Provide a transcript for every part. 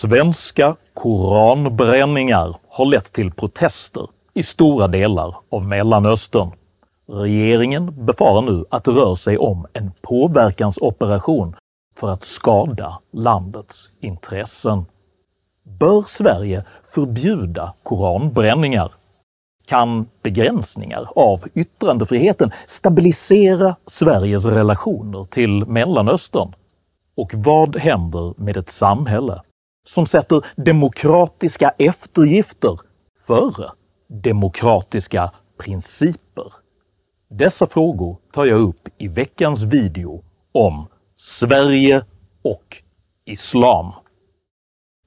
Svenska koranbränningar har lett till protester i stora delar av Mellanöstern. Regeringen befarar nu att det rör sig om en påverkansoperation för att skada landets intressen. Bör Sverige förbjuda koranbränningar? Kan begränsningar av yttrandefriheten stabilisera Sveriges relationer till Mellanöstern? Och vad händer med ett samhälle som sätter demokratiska eftergifter före demokratiska principer? Dessa frågor tar jag upp i veckans video om Sverige och Islam.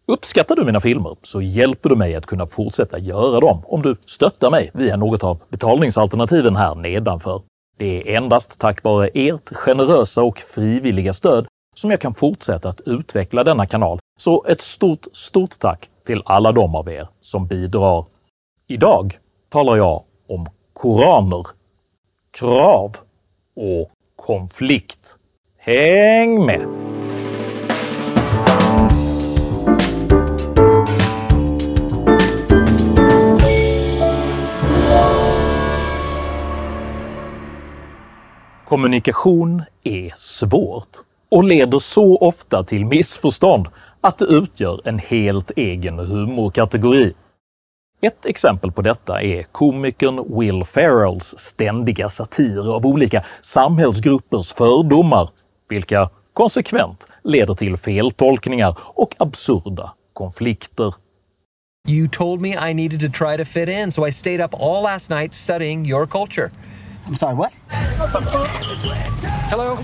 Uppskattar du mina filmer så hjälper du mig att kunna fortsätta göra dem om du stöttar mig via något av betalningsalternativen här nedanför. Det är endast tack vare ert generösa och frivilliga stöd som jag kan fortsätta att utveckla denna kanal, så ett stort, stort tack till alla de av er som bidrar. Idag talar jag om koraner, krav och konflikt. Häng med! Kommunikation är svårt och leder så ofta till missförstånd att det utgör en helt egen humorkategori. Ett exempel på detta är komikern Will Ferrells ständiga satir av olika samhällsgruppers fördomar, vilka konsekvent leder till feltolkningar och absurda konflikter. You told me I needed to try to fit in, so I stayed up all last night studying your culture. I'm sorry, what? Hello?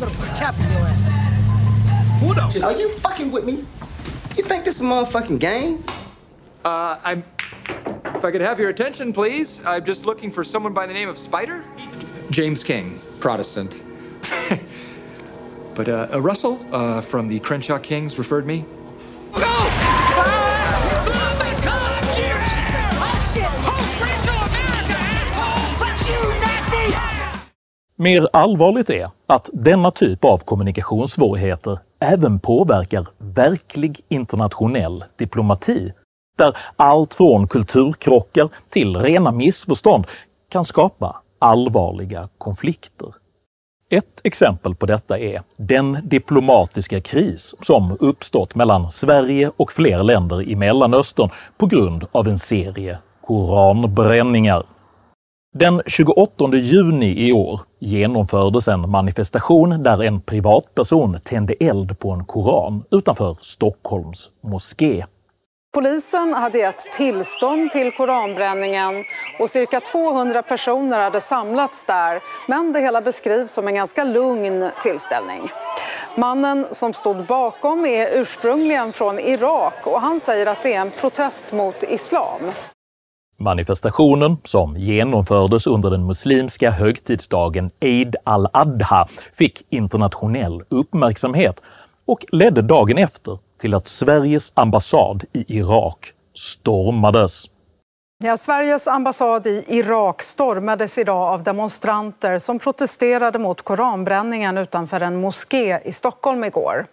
Are you fucking with me? You think this is a motherfucking game? Uh, I'm. If I could have your attention, please. I'm just looking for someone by the name of Spider? James King, Protestant. but uh, uh, Russell uh, from the Crenshaw Kings referred me. Mer allvarligt är att denna typ av kommunikationssvårigheter även påverkar verklig internationell diplomati, där allt från kulturkrockar till rena missförstånd kan skapa allvarliga konflikter. Ett exempel på detta är den diplomatiska kris som uppstått mellan Sverige och fler länder i Mellanöstern på grund av en serie koranbränningar. Den 28 juni i år genomfördes en manifestation där en privatperson tände eld på en koran utanför Stockholms moské. Polisen hade gett tillstånd till koranbränningen och cirka 200 personer hade samlats där, men det hela beskrivs som en ganska lugn tillställning. Mannen som stod bakom är ursprungligen från Irak och han säger att det är en protest mot islam. Manifestationen, som genomfördes under den muslimska högtidsdagen Eid al-Adha, fick internationell uppmärksamhet och ledde dagen efter till att Sveriges ambassad i Irak stormades. Ja, Sveriges ambassad i Irak stormades idag av demonstranter som protesterade mot koranbränningen utanför en moské i Stockholm igår.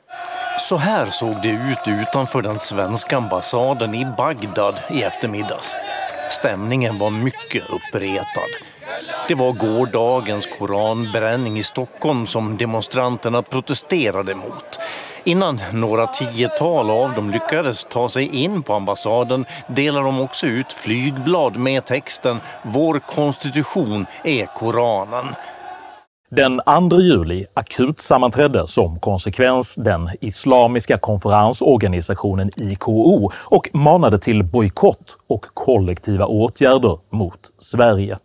Så här såg det ut utanför den svenska ambassaden i Bagdad i eftermiddags. Stämningen var mycket uppretad. Det var gårdagens koranbränning i Stockholm som demonstranterna protesterade mot. Innan några tiotal av dem lyckades ta sig in på ambassaden delade de också ut flygblad med texten “Vår konstitution är Koranen”. Den 2 juli akutsammanträdde som konsekvens den islamiska konferensorganisationen IKO och manade till bojkott och kollektiva åtgärder mot Sverige.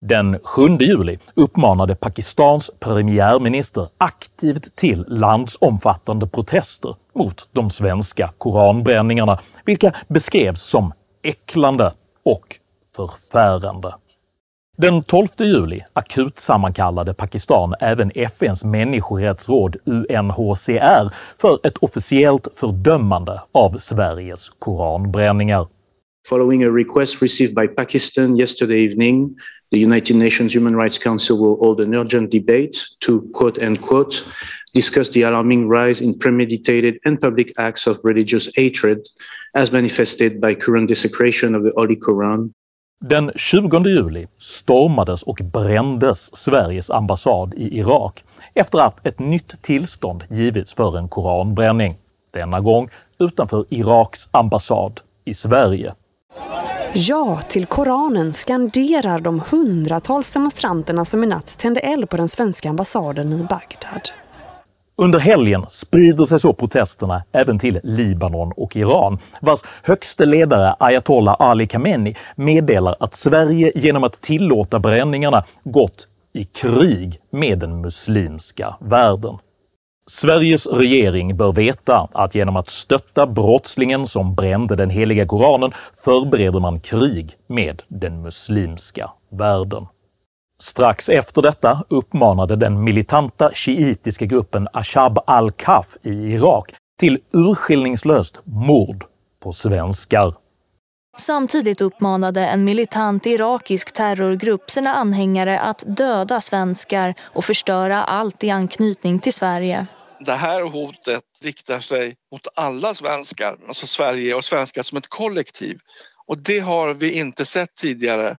Den 7 juli uppmanade Pakistans premiärminister aktivt till landsomfattande protester mot de svenska koranbränningarna, vilka beskrevs som äcklande och förfärande. Den 12 juli akutsammankallade Pakistan även FNs människorättsråd UNHCR för ett officiellt fördömande av Sveriges koranbränningar. Following a request received by Pakistan yesterday evening, The United Nations Human Rights Council will hold an urgent debate to quote unquote discuss the alarming rise in premeditated and public acts of religious hatred as manifested by current desecration of the Holy Quran. Den 20 juli stormades och brändes Sveriges ambassad i Irak efter att ett nytt tillstånd givits för en koranbränning, denna gång utanför Iraks ambassad i Sverige. Ja till Koranen skanderar de hundratals demonstranterna som i natt tände eld på den svenska ambassaden i Bagdad. Under helgen sprider sig så protesterna även till Libanon och Iran, vars högste ledare ayatollah Ali Khamenei meddelar att Sverige genom att tillåta bränningarna gått i krig med den muslimska världen. Sveriges regering bör veta att genom att stötta brottslingen som brände den heliga koranen förbereder man krig med den muslimska världen. Strax efter detta uppmanade den militanta shiitiska gruppen Ashab al-Kaf i Irak till urskillningslöst mord på svenskar. Samtidigt uppmanade en militant irakisk terrorgrupp sina anhängare att döda svenskar och förstöra allt i anknytning till Sverige. Det här hotet riktar sig mot alla svenskar, alltså Sverige och svenskar som ett kollektiv. Och det har vi inte sett tidigare.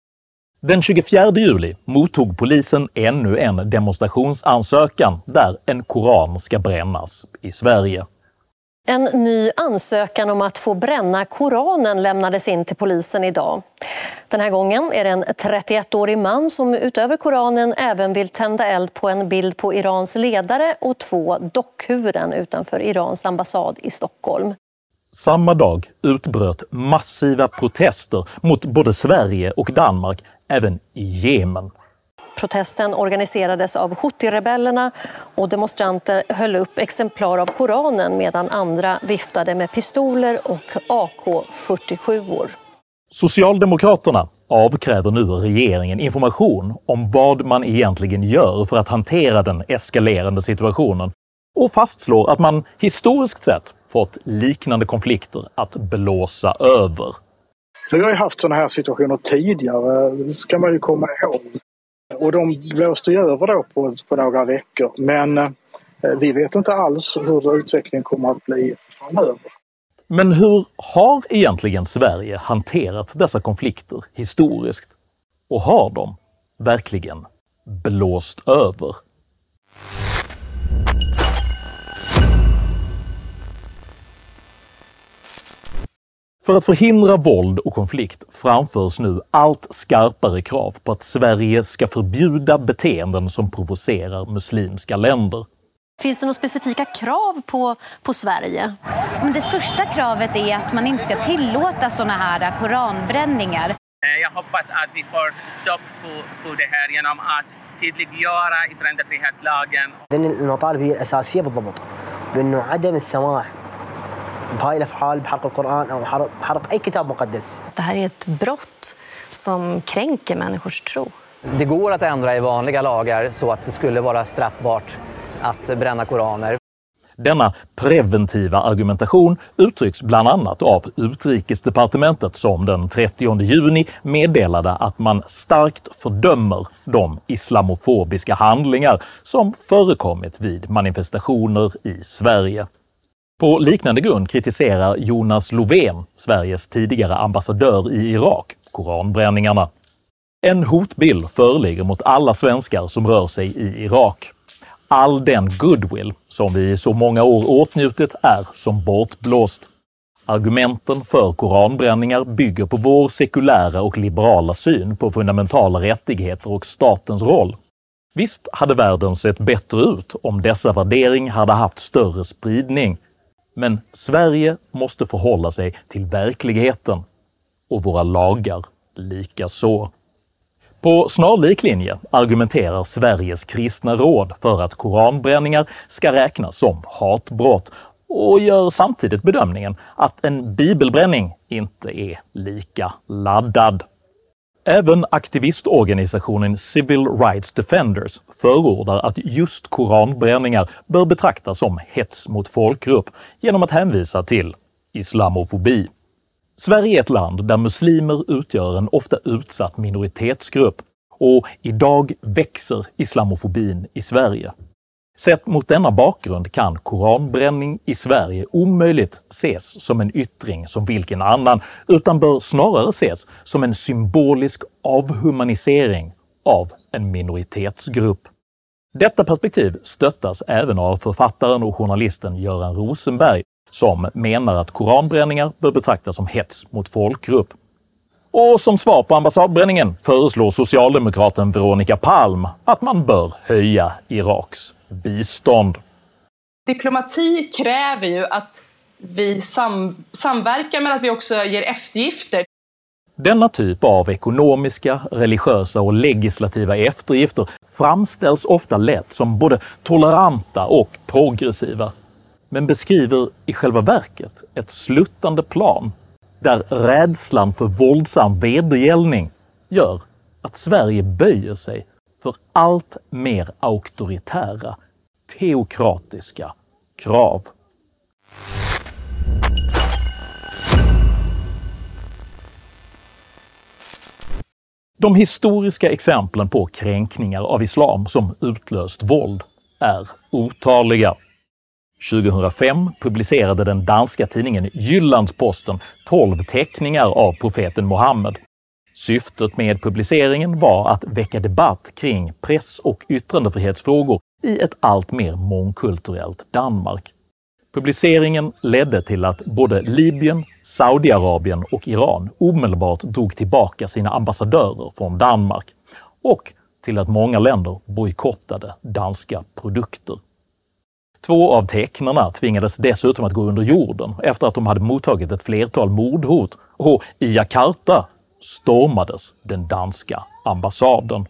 Den 24 juli mottog polisen ännu en demonstrationsansökan där en koran ska brännas i Sverige. En ny ansökan om att få bränna Koranen lämnades in till polisen idag. Den här gången är det en 31-årig man som utöver Koranen även vill tända eld på en bild på Irans ledare och två dockhuvuden utanför Irans ambassad i Stockholm. Samma dag utbröt massiva protester mot både Sverige och Danmark även i Jemen. Protesten organiserades av Houthi-rebellerna och demonstranter höll upp exemplar av Koranen medan andra viftade med pistoler och AK-47. Socialdemokraterna avkräver nu regeringen information om vad man egentligen gör för att hantera den eskalerande situationen och fastslår att man historiskt sett fått liknande konflikter att blåsa över. Vi har ju haft sådana här situationer tidigare, ska man ju komma ihåg. Och de blåste ju över då på, på några veckor. Men eh, vi vet inte alls hur utvecklingen kommer att bli framöver. Men hur har egentligen Sverige hanterat dessa konflikter historiskt? Och har de verkligen blåst över? För att förhindra våld och konflikt framförs nu allt skarpare krav på att Sverige ska förbjuda beteenden som provocerar muslimska länder. Finns det några specifika krav på, på Sverige? Men det största kravet är att man inte ska tillåta såna här koranbränningar. Jag hoppas att vi får stopp på, på det här genom att tydliggöra yttrandefrihetslagen. المطالب هي الأساسية بالضبط بأنه عدم السماح بهاي الافعال بحرق القران او بحرق اي كتاب مقدس. Det här är ett brott som kränker människors tro. Det går att ändra i vanliga lagar så att det skulle vara straffbart att bränna koraner. Denna preventiva argumentation uttrycks bland annat av utrikesdepartementet som den 30 juni meddelade att man starkt fördömer de islamofobiska handlingar som förekommit vid manifestationer i Sverige. På liknande grund kritiserar Jonas Lovén, Sveriges tidigare ambassadör i Irak, koranbränningarna. En hotbild föreligger mot alla svenskar som rör sig i Irak. All den goodwill som vi i så många år åtnjutit är som bortblåst. Argumenten för koranbränningar bygger på vår sekulära och liberala syn på fundamentala rättigheter och statens roll. Visst hade världen sett bättre ut om dessa värdering hade haft större spridning, men Sverige måste förhålla sig till verkligheten och våra lagar lika så. På snarlik linje argumenterar Sveriges kristna råd för att koranbränningar ska räknas som hatbrott och gör samtidigt bedömningen att en bibelbränning inte är lika laddad. Även aktivistorganisationen Civil Rights Defenders förordar att just koranbränningar bör betraktas som hets mot folkgrupp genom att hänvisa till islamofobi. Sverige är ett land där muslimer utgör en ofta utsatt minoritetsgrupp och idag växer islamofobin i Sverige. Sett mot denna bakgrund kan koranbränning i Sverige omöjligt ses som en yttring som vilken annan, utan bör snarare ses som en symbolisk avhumanisering av en minoritetsgrupp. Detta perspektiv stöttas även av författaren och journalisten Göran Rosenberg som menar att koranbränningar bör betraktas som hets mot folkgrupp. Och som svar på ambassadbränningen föreslår socialdemokraten Veronica Palm att man bör höja Iraks bistånd. Diplomati kräver ju att vi sam samverkar men att vi också ger eftergifter. Denna typ av ekonomiska, religiösa och legislativa eftergifter framställs ofta lätt som både toleranta och progressiva, men beskriver i själva verket ett sluttande plan där rädslan för våldsam vedergällning gör att Sverige böjer sig för allt mer auktoritära, teokratiska krav. De historiska exemplen på kränkningar av islam som utlöst våld är otaliga. 2005 publicerade den danska tidningen Jyllandsposten 12 teckningar av profeten Muhammed. Syftet med publiceringen var att väcka debatt kring press och yttrandefrihetsfrågor i ett allt mer mångkulturellt Danmark. Publiceringen ledde till att både Libyen, Saudiarabien och Iran omedelbart drog tillbaka sina ambassadörer från Danmark och till att många länder bojkottade danska produkter. Två av tecknarna tvingades dessutom att gå under jorden efter att de hade mottagit ett flertal mordhot och i Jakarta stormades den danska ambassaden.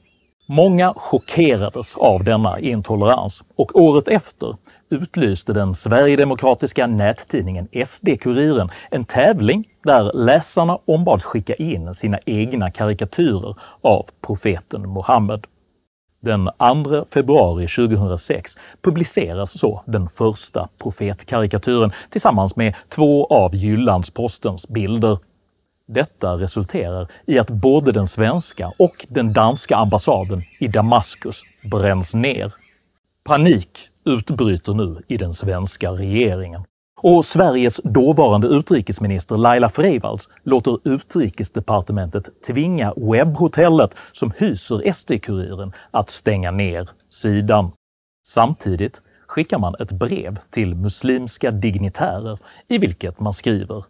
Många chockerades av denna intolerans och året efter utlyste den sverigedemokratiska nättidningen SD-Kuriren en tävling där läsarna ombads skicka in sina egna karikatyrer av profeten Muhammed. Den 2 februari 2006 publiceras så den första profetkarikatyren tillsammans med två av Jyllandspostens bilder. Detta resulterar i att både den svenska och den danska ambassaden i Damaskus bränns ner. Panik utbryter nu i den svenska regeringen. Och Sveriges dåvarande utrikesminister Laila Freivalds låter utrikesdepartementet tvinga webbhotellet som hyser SD-Kuriren att stänga ner sidan. Samtidigt skickar man ett brev till muslimska dignitärer i vilket man skriver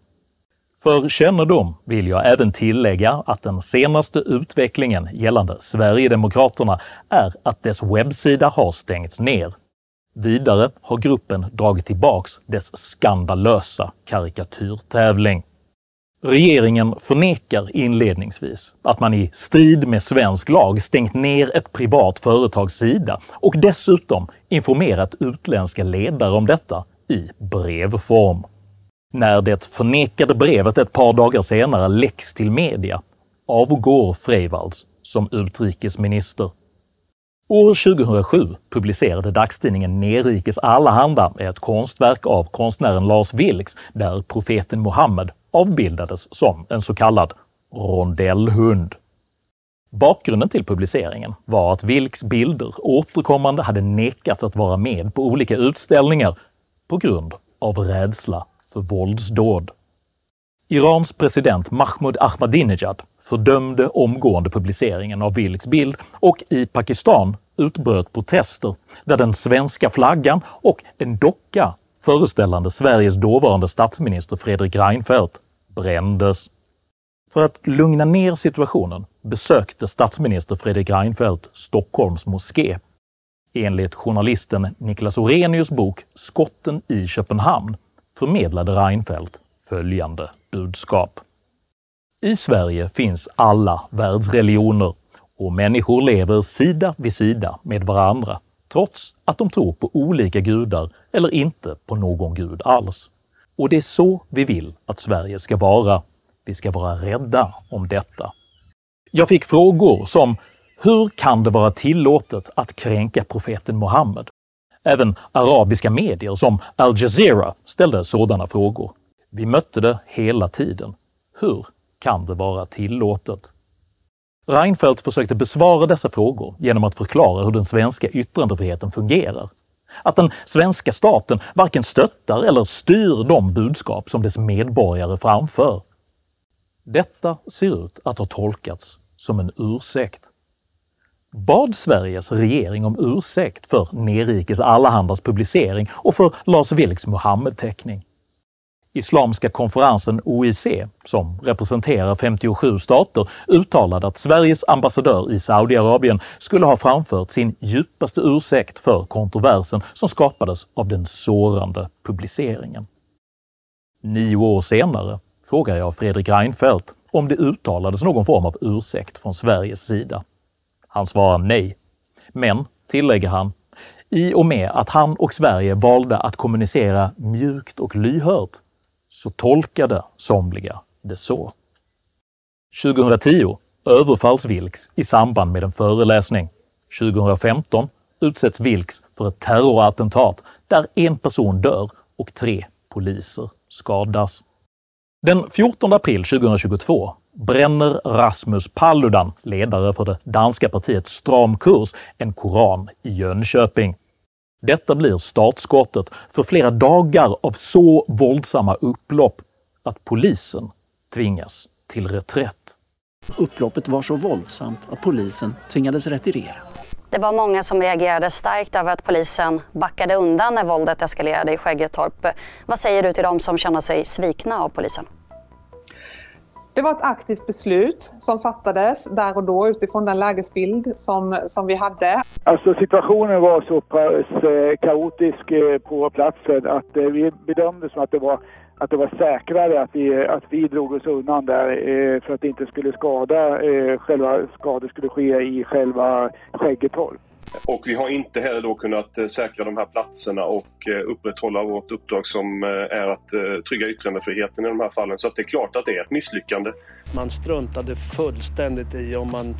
för kännedom vill jag även tillägga att den senaste utvecklingen gällande Sverigedemokraterna är att dess webbsida har stängts ner. Vidare har gruppen dragit tillbaks dess skandalösa karikatyrtävling. Regeringen förnekar inledningsvis att man i strid med svensk lag stängt ner ett privat företags sida och dessutom informerat utländska ledare om detta i brevform. När det förnekade brevet ett par dagar senare läcks till media avgår Freivalds som utrikesminister. År 2007 publicerade dagstidningen Nerikes Allehanda ett konstverk av konstnären Lars Vilks där profeten Muhammed avbildades som en så kallad rondellhund. Bakgrunden till publiceringen var att Vilks bilder återkommande hade nekats att vara med på olika utställningar på grund av rädsla för våldsdåd. Irans president Mahmoud Ahmadinejad fördömde omgående publiceringen av Vilks bild och i Pakistan utbröt protester där den svenska flaggan och en docka föreställande Sveriges dåvarande statsminister Fredrik Reinfeldt brändes. För att lugna ner situationen besökte statsminister Fredrik Reinfeldt Stockholms moské. Enligt journalisten Niklas Orenius bok “Skotten i Köpenhamn” förmedlade Reinfeldt följande budskap. I Sverige finns alla världsreligioner och människor lever sida vid sida med varandra trots att de tror på olika gudar eller inte på någon gud alls. Och det är så vi vill att Sverige ska vara. Vi ska vara rädda om detta. Jag fick frågor som “Hur kan det vara tillåtet att kränka profeten Muhammed?” Även arabiska medier som Al Jazeera ställde sådana frågor. Vi mötte det hela tiden. Hur kan det vara tillåtet? Reinfeldt försökte besvara dessa frågor genom att förklara hur den svenska yttrandefriheten fungerar. Att den svenska staten varken stöttar eller styr de budskap som dess medborgare framför. Detta ser ut att ha tolkats som en ursäkt. Bad Sveriges regering om ursäkt för Nerikes Allahandas publicering och för Lars Vilks Muhammed-teckning. Islamska konferensen OIC, som representerar 57 stater, uttalade att Sveriges ambassadör i Saudiarabien skulle ha framfört sin djupaste ursäkt för kontroversen som skapades av den sårande publiceringen. Nio år senare frågar jag Fredrik Reinfeldt om det uttalades någon form av ursäkt från Sveriges sida. Han svarar nej. Men, tillägger han, i och med att han och Sverige valde att kommunicera mjukt och lyhört så tolkade somliga det så. 2010 överfalls Vilks i samband med en föreläsning. 2015 utsätts Vilks för ett terrorattentat där en person dör och tre poliser skadas. Den 14 april 2022 bränner Rasmus Paludan, ledare för det danska partiet Stram kurs, en koran i Jönköping. Detta blir startskottet för flera dagar av så våldsamma upplopp att polisen tvingas till reträtt. Upploppet var så våldsamt att polisen tvingades retirera. Det var många som reagerade starkt över att polisen backade undan när våldet eskalerade i Skäggetorp. Vad säger du till dem som känner sig svikna av polisen? Det var ett aktivt beslut som fattades där och då utifrån den lägesbild som, som vi hade. Alltså situationen var så pass eh, kaotisk eh, på platsen att eh, vi bedömde som att det var att det var säkrare att vi, att vi drog oss undan där eh, för att det inte skulle skada, eh, själva skador skulle ske i själva Skäggetorp. Och vi har inte heller då kunnat eh, säkra de här platserna och eh, upprätthålla vårt uppdrag som eh, är att trygga yttrandefriheten i de här fallen. Så det är klart att det är ett misslyckande. Man struntade fullständigt i om man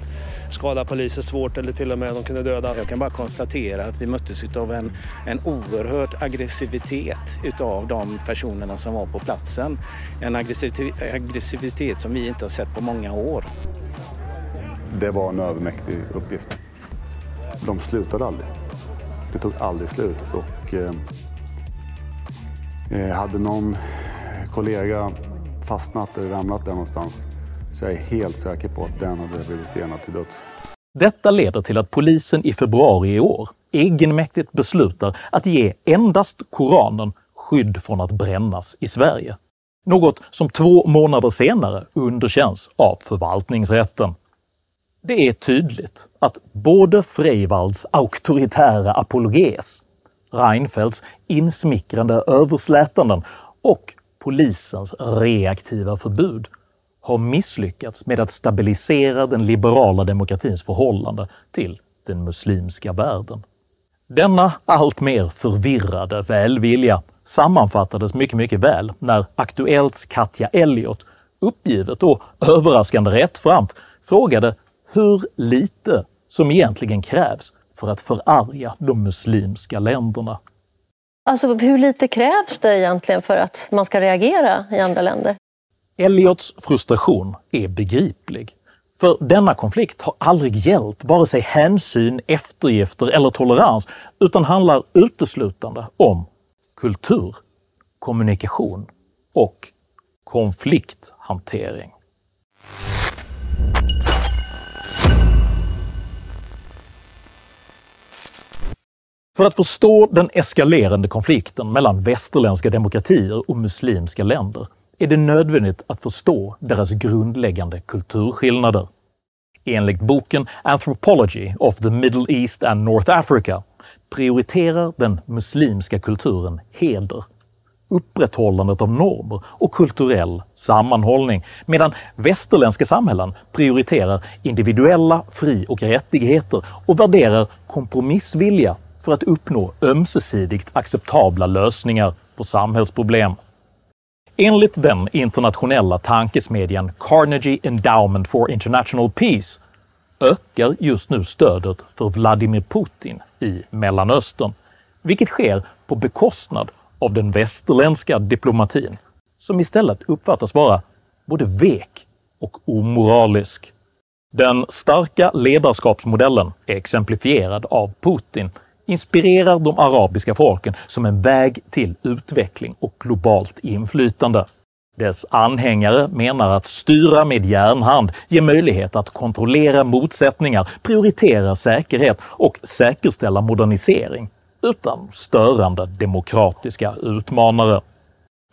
skadade poliser svårt eller till och med de kunde döda. Jag kan bara konstatera att vi möttes av en, en oerhörd aggressivitet utav de personerna som var på platsen. En aggressivitet, aggressivitet som vi inte har sett på många år. Det var en övermäktig uppgift de slutade aldrig. Det tog aldrig slut. Och, eh, eh, hade någon kollega fastnat eller ramlat där någonstans så jag är helt säker på att den hade blivit stenad till döds. Detta leder till att polisen i februari i år egenmäktigt beslutar att ge endast Koranen skydd från att brännas i Sverige. Något som två månader senare underkänns av förvaltningsrätten. Det är tydligt att både Freivalds auktoritära apologes, Reinfeldts insmickrande överslätanden och polisens reaktiva förbud har misslyckats med att stabilisera den liberala demokratins förhållande till den muslimska världen. Denna allt mer förvirrade välvilja sammanfattades mycket, mycket väl när Aktuellts Katja Elliot uppgivet och överraskande rättframt frågade hur lite som egentligen krävs för att förarga de muslimska länderna. Alltså hur lite krävs det egentligen för att man ska reagera i andra länder? Elliots frustration är begriplig. För denna konflikt har aldrig gällt vare sig hänsyn, eftergifter eller tolerans, utan handlar uteslutande om kultur, kommunikation och konflikthantering. För att förstå den eskalerande konflikten mellan västerländska demokratier och muslimska länder är det nödvändigt att förstå deras grundläggande kulturskillnader. Enligt boken “Anthropology of the Middle East and North Africa” prioriterar den muslimska kulturen heder, upprätthållandet av normer och kulturell sammanhållning, medan västerländska samhällen prioriterar individuella fri och rättigheter och värderar kompromissvilja för att uppnå ömsesidigt acceptabla lösningar på samhällsproblem. Enligt den internationella tankesmedjan Carnegie Endowment for International Peace ökar just nu stödet för Vladimir Putin i Mellanöstern, vilket sker på bekostnad av den västerländska diplomatin, som istället uppfattas vara både vek och omoralisk. Den starka ledarskapsmodellen, är exemplifierad av Putin, inspirerar de arabiska folken som en väg till utveckling och globalt inflytande. Dess anhängare menar att styra med järnhand ger möjlighet att kontrollera motsättningar, prioritera säkerhet och säkerställa modernisering utan störande demokratiska utmanare.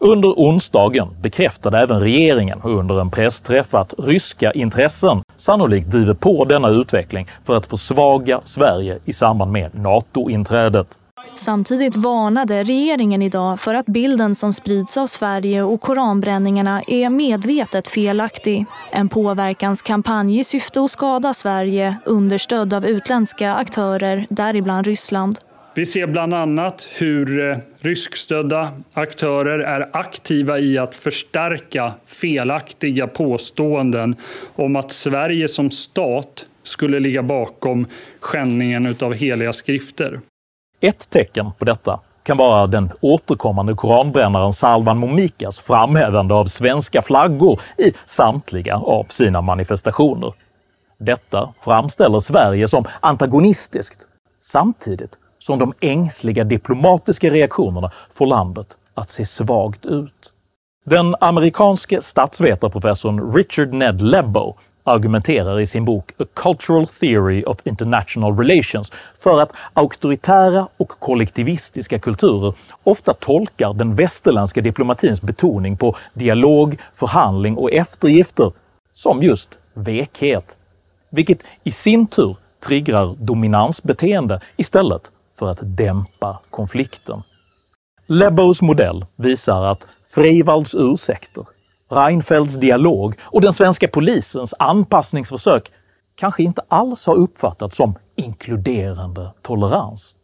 Under onsdagen bekräftade även regeringen under en pressträff att ryska intressen sannolikt driver på denna utveckling för att försvaga Sverige i samband med NATO-inträdet. Samtidigt varnade regeringen idag för att bilden som sprids av Sverige och koranbränningarna är medvetet felaktig. En påverkanskampanj i syfte att skada Sverige understödd av utländska aktörer, däribland Ryssland. Vi ser bland annat hur eh, ryskstödda aktörer är aktiva i att förstärka felaktiga påståenden om att Sverige som stat skulle ligga bakom skändningen av heliga skrifter. Ett tecken på detta kan vara den återkommande koranbrännaren Salman Momikas framhävande av svenska flaggor i samtliga av sina manifestationer. Detta framställer Sverige som antagonistiskt, samtidigt som de ängsliga diplomatiska reaktionerna får landet att se svagt ut. Den amerikanske statsvetarprofessorn Richard Ned Lebo argumenterar i sin bok A Cultural Theory of International Relations för att auktoritära och kollektivistiska kulturer ofta tolkar den västerländska diplomatins betoning på dialog, förhandling och eftergifter som just vekhet, vilket i sin tur triggar dominansbeteende istället för att dämpa konflikten. Lebows modell visar att Freivalds ursäkter, Reinfeldts dialog och den svenska polisens anpassningsförsök kanske inte alls har uppfattats som inkluderande tolerans,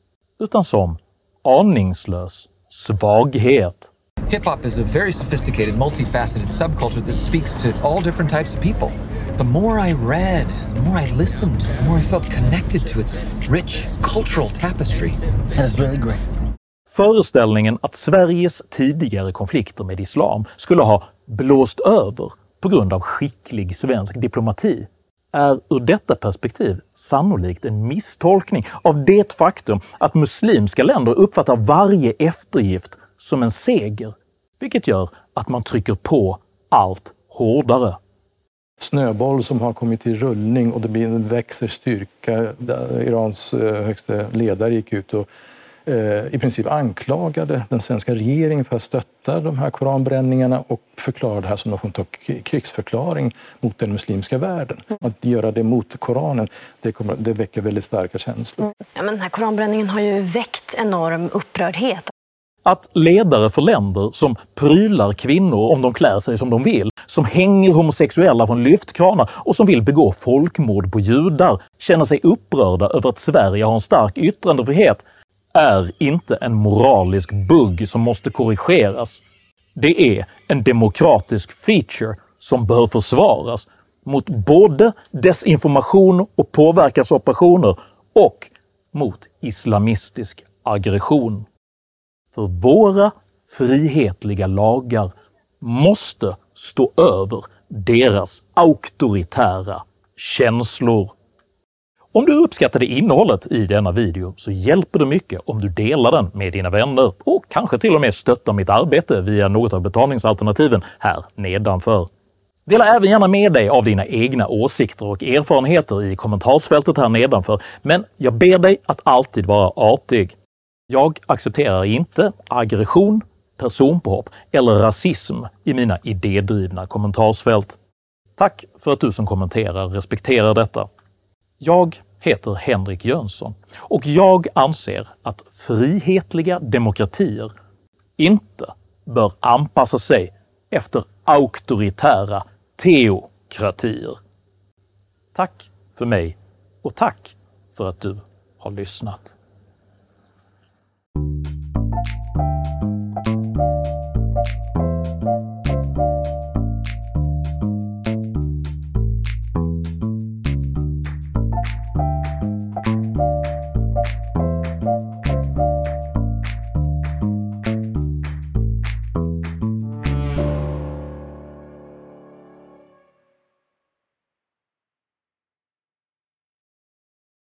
utan som aningslös svaghet. Hip-hop is a very sophisticated, multifaceted subculture that speaks to all different types of people. The more I read, the more I listened, the more I felt connected to its rich cultural tapestry. And it's really great. Föreställningen att Sveriges tidigare konflikter med islam skulle ha blåst över på grund av skicklig svensk diplomati är ur detta perspektiv sannolikt en misstolkning av det faktum att muslimska länder uppfattar varje eftergift som en seger, vilket gör att man trycker på allt hårdare. Snöboll som har kommit i rullning och det blir en växer styrka. Irans eh, högste ledare gick ut och eh, i princip anklagade den svenska regeringen för att stötta de här koranbränningarna och förklarade det här som någon av krigsförklaring mot den muslimska världen. Att göra det mot Koranen, det, kommer, det väcker väldigt starka känslor. Ja, men den här koranbränningen har ju väckt enorm upprördhet. Att ledare för länder som prylar kvinnor om de klär sig som de vill, som hänger homosexuella från lyftkranar och som vill begå folkmord på judar känner sig upprörda över att Sverige har en stark yttrandefrihet är inte en moralisk bugg som måste korrigeras. Det är en demokratisk feature som bör försvaras mot både desinformation och påverkansoperationer och mot islamistisk aggression. För våra frihetliga lagar måste stå över deras auktoritära känslor. Om du uppskattade innehållet i denna video så hjälper det mycket om du delar den med dina vänner och kanske till och med stöttar mitt arbete via något av betalningsalternativen här nedanför. Dela även gärna med dig av dina egna åsikter och erfarenheter i kommentarsfältet här nedanför, men jag ber dig att alltid vara artig. Jag accepterar inte aggression, personpåhopp eller rasism i mina idédrivna kommentarsfält. Tack för att du som kommenterar respekterar detta. Jag heter Henrik Jönsson och jag anser att frihetliga demokratier inte bör anpassa sig efter auktoritära teokratier. Tack för mig och tack för att du har lyssnat.